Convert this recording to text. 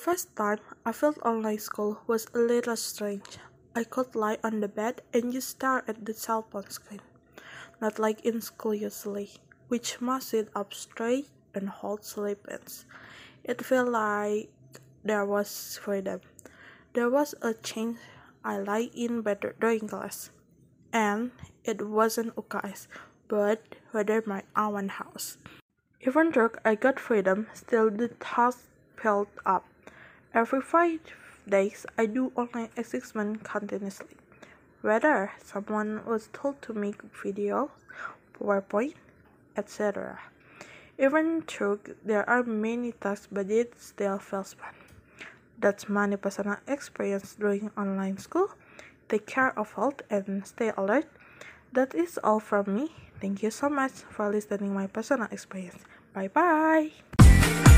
first time, I felt online school was a little strange. I could lie on the bed and just stare at the cell phone screen, not like in school usually, which must sit up straight and hold sleepings. It felt like there was freedom. There was a change. I lie in better during class, and it wasn't UKS, but rather my own house. Even though I got freedom, still the task piled up. Every five days, I do online assessment continuously. Whether someone was told to make videos, PowerPoint, etc. Even though there are many tasks, but it still feels fun. That's my personal experience during online school. Take care of health and stay alert. That is all from me. Thank you so much for listening my personal experience. Bye bye.